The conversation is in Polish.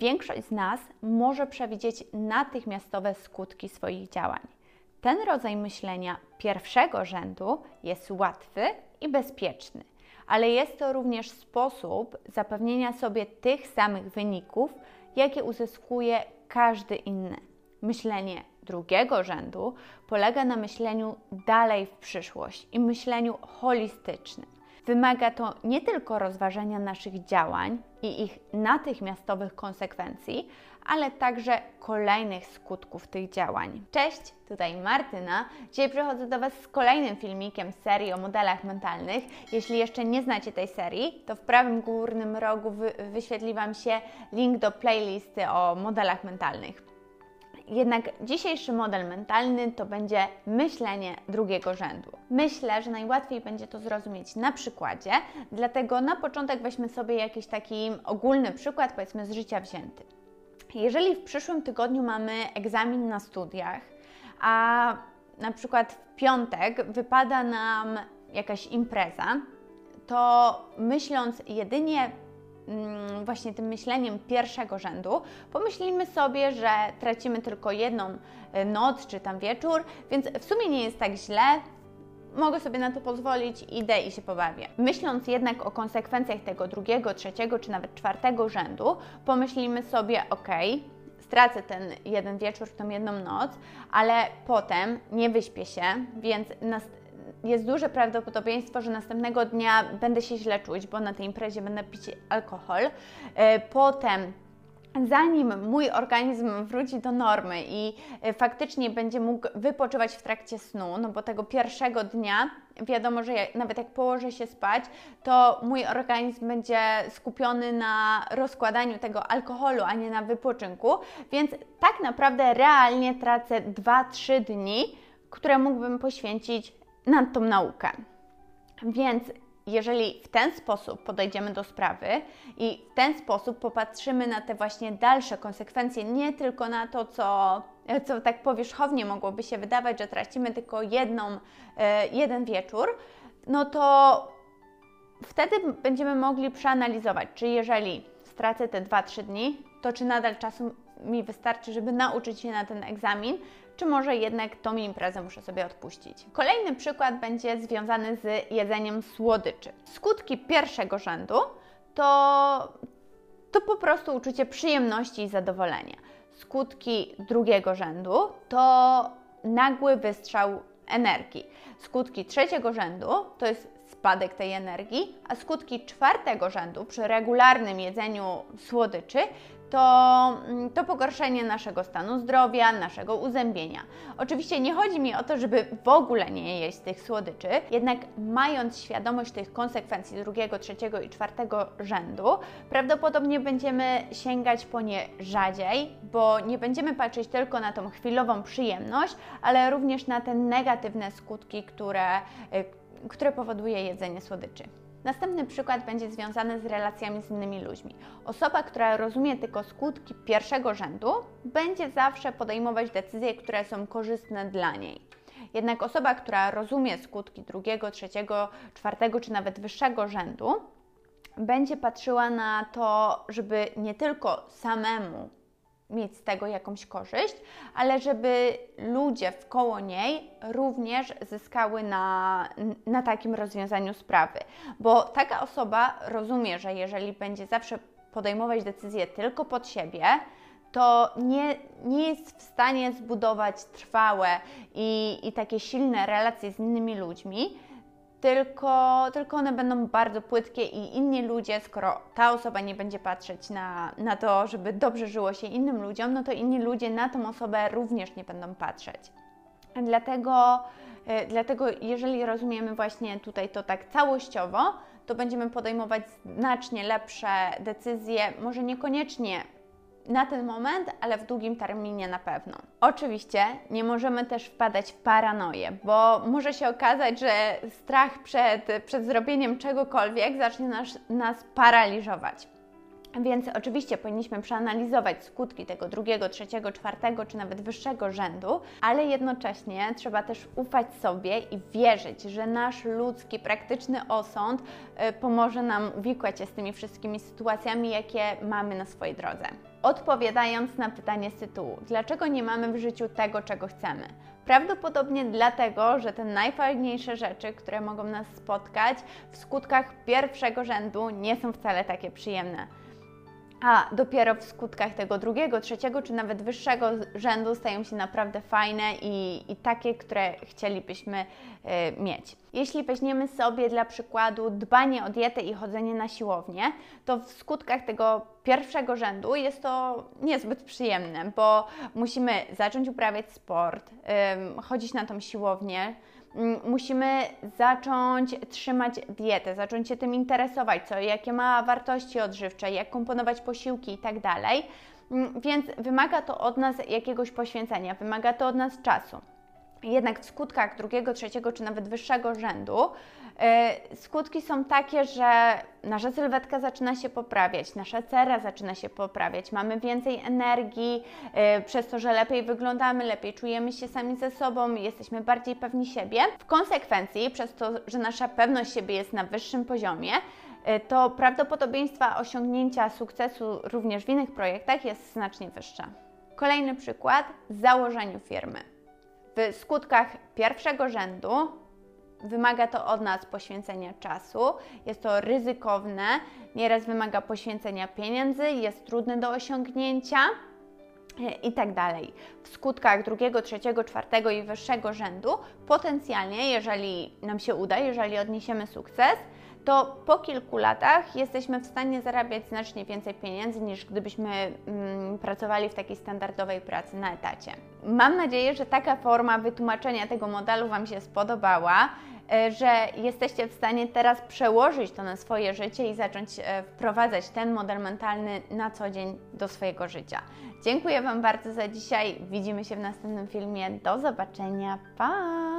większość z nas może przewidzieć natychmiastowe skutki swoich działań. Ten rodzaj myślenia pierwszego rzędu jest łatwy i bezpieczny, ale jest to również sposób zapewnienia sobie tych samych wyników, jakie uzyskuje każdy inny. Myślenie drugiego rzędu polega na myśleniu dalej w przyszłość i myśleniu holistycznym. Wymaga to nie tylko rozważenia naszych działań i ich natychmiastowych konsekwencji, ale także kolejnych skutków tych działań. Cześć, tutaj Martyna. Dzisiaj przychodzę do Was z kolejnym filmikiem serii o modelach mentalnych. Jeśli jeszcze nie znacie tej serii, to w prawym górnym rogu wy wyświetli Wam się link do playlisty o modelach mentalnych. Jednak dzisiejszy model mentalny to będzie myślenie drugiego rzędu. Myślę, że najłatwiej będzie to zrozumieć na przykładzie, dlatego na początek weźmy sobie jakiś taki ogólny przykład, powiedzmy z życia wzięty. Jeżeli w przyszłym tygodniu mamy egzamin na studiach, a na przykład w piątek wypada nam jakaś impreza, to myśląc jedynie właśnie tym myśleniem pierwszego rzędu, pomyślimy sobie, że tracimy tylko jedną e, noc czy tam wieczór, więc w sumie nie jest tak źle, mogę sobie na to pozwolić, idę i się pobawię. Myśląc jednak o konsekwencjach tego drugiego, trzeciego czy nawet czwartego rzędu, pomyślimy sobie, ok, stracę ten jeden wieczór, tą jedną noc, ale potem nie wyśpię się, więc jest duże prawdopodobieństwo, że następnego dnia będę się źle czuć, bo na tej imprezie będę pić alkohol. E, potem zanim mój organizm wróci do normy i e, faktycznie będzie mógł wypoczywać w trakcie snu, no bo tego pierwszego dnia wiadomo, że jak, nawet jak położę się spać, to mój organizm będzie skupiony na rozkładaniu tego alkoholu, a nie na wypoczynku, więc tak naprawdę realnie tracę 2-3 dni, które mógłbym poświęcić na tą naukę. Więc jeżeli w ten sposób podejdziemy do sprawy i w ten sposób popatrzymy na te właśnie dalsze konsekwencje, nie tylko na to, co, co tak powierzchownie mogłoby się wydawać, że tracimy tylko jedną, e, jeden wieczór, no to wtedy będziemy mogli przeanalizować, czy jeżeli stracę te 2-3 dni, to czy nadal czasu mi wystarczy, żeby nauczyć się na ten egzamin, czy może jednak tą imprezę muszę sobie odpuścić. Kolejny przykład będzie związany z jedzeniem słodyczy. Skutki pierwszego rzędu to, to po prostu uczucie przyjemności i zadowolenia. Skutki drugiego rzędu to nagły wystrzał energii. Skutki trzeciego rzędu to jest spadek tej energii, a skutki czwartego rzędu przy regularnym jedzeniu słodyczy to, mm, to pogorszenie naszego stanu zdrowia, naszego uzębienia. Oczywiście nie chodzi mi o to, żeby w ogóle nie jeść tych słodyczy, jednak mając świadomość tych konsekwencji drugiego, trzeciego i czwartego rzędu, prawdopodobnie będziemy sięgać po nie rzadziej, bo nie będziemy patrzeć tylko na tą chwilową przyjemność, ale również na te negatywne skutki, które, y, które powoduje jedzenie słodyczy. Następny przykład będzie związany z relacjami z innymi ludźmi. Osoba, która rozumie tylko skutki pierwszego rzędu, będzie zawsze podejmować decyzje, które są korzystne dla niej. Jednak osoba, która rozumie skutki drugiego, trzeciego, czwartego czy nawet wyższego rzędu, będzie patrzyła na to, żeby nie tylko samemu mieć z tego jakąś korzyść, ale żeby ludzie wkoło niej również zyskały na, na takim rozwiązaniu sprawy. Bo taka osoba rozumie, że jeżeli będzie zawsze podejmować decyzje tylko pod siebie, to nie, nie jest w stanie zbudować trwałe i, i takie silne relacje z innymi ludźmi, tylko, tylko one będą bardzo płytkie i inni ludzie, skoro ta osoba nie będzie patrzeć na, na to, żeby dobrze żyło się innym ludziom, no to inni ludzie na tą osobę również nie będą patrzeć. Dlatego, e, dlatego jeżeli rozumiemy właśnie tutaj to tak całościowo, to będziemy podejmować znacznie lepsze decyzje, może niekoniecznie na ten moment, ale w długim terminie na pewno. Oczywiście nie możemy też wpadać w paranoję, bo może się okazać, że strach przed, przed zrobieniem czegokolwiek zacznie nas, nas paraliżować. Więc oczywiście powinniśmy przeanalizować skutki tego drugiego, trzeciego, czwartego czy nawet wyższego rzędu, ale jednocześnie trzeba też ufać sobie i wierzyć, że nasz ludzki, praktyczny osąd y, pomoże nam uwikłać się z tymi wszystkimi sytuacjami, jakie mamy na swojej drodze. Odpowiadając na pytanie z tytułu, dlaczego nie mamy w życiu tego, czego chcemy? Prawdopodobnie dlatego, że te najfajniejsze rzeczy, które mogą nas spotkać, w skutkach pierwszego rzędu nie są wcale takie przyjemne a dopiero w skutkach tego drugiego, trzeciego czy nawet wyższego rzędu stają się naprawdę fajne i, i takie, które chcielibyśmy y, mieć. Jeśli weźmiemy sobie dla przykładu dbanie o dietę i chodzenie na siłownię, to w skutkach tego pierwszego rzędu jest to niezbyt przyjemne, bo musimy zacząć uprawiać sport, y, chodzić na tą siłownię, musimy zacząć trzymać dietę, zacząć się tym interesować, co, jakie ma wartości odżywcze, jak komponować posiłki i tak. Mm, więc wymaga to od nas jakiegoś poświęcenia, wymaga to od nas czasu. Jednak w skutkach drugiego, trzeciego czy nawet wyższego rzędu E, skutki są takie, że nasza sylwetka zaczyna się poprawiać, nasza cera zaczyna się poprawiać, mamy więcej energii, e, przez to, że lepiej wyglądamy, lepiej czujemy się sami ze sobą, jesteśmy bardziej pewni siebie. W konsekwencji, przez to, że nasza pewność siebie jest na wyższym poziomie, e, to prawdopodobieństwa osiągnięcia sukcesu również w innych projektach jest znacznie wyższe. Kolejny przykład założeniu firmy. W skutkach pierwszego rzędu Wymaga to od nas poświęcenia czasu, jest to ryzykowne, nieraz wymaga poświęcenia pieniędzy, jest trudne do osiągnięcia i tak dalej. W skutkach drugiego, trzeciego, czwartego i wyższego rzędu potencjalnie, jeżeli nam się uda, jeżeli odniesiemy sukces, to po kilku latach jesteśmy w stanie zarabiać znacznie więcej pieniędzy niż gdybyśmy mm, pracowali w takiej standardowej pracy na etacie. Mam nadzieję, że taka forma wytłumaczenia tego modelu Wam się spodobała. E, że jesteście w stanie teraz przełożyć to na swoje życie i zacząć e, wprowadzać ten model mentalny na co dzień do swojego życia. Dziękuję Wam bardzo za dzisiaj. Widzimy się w następnym filmie. Do zobaczenia. Pa!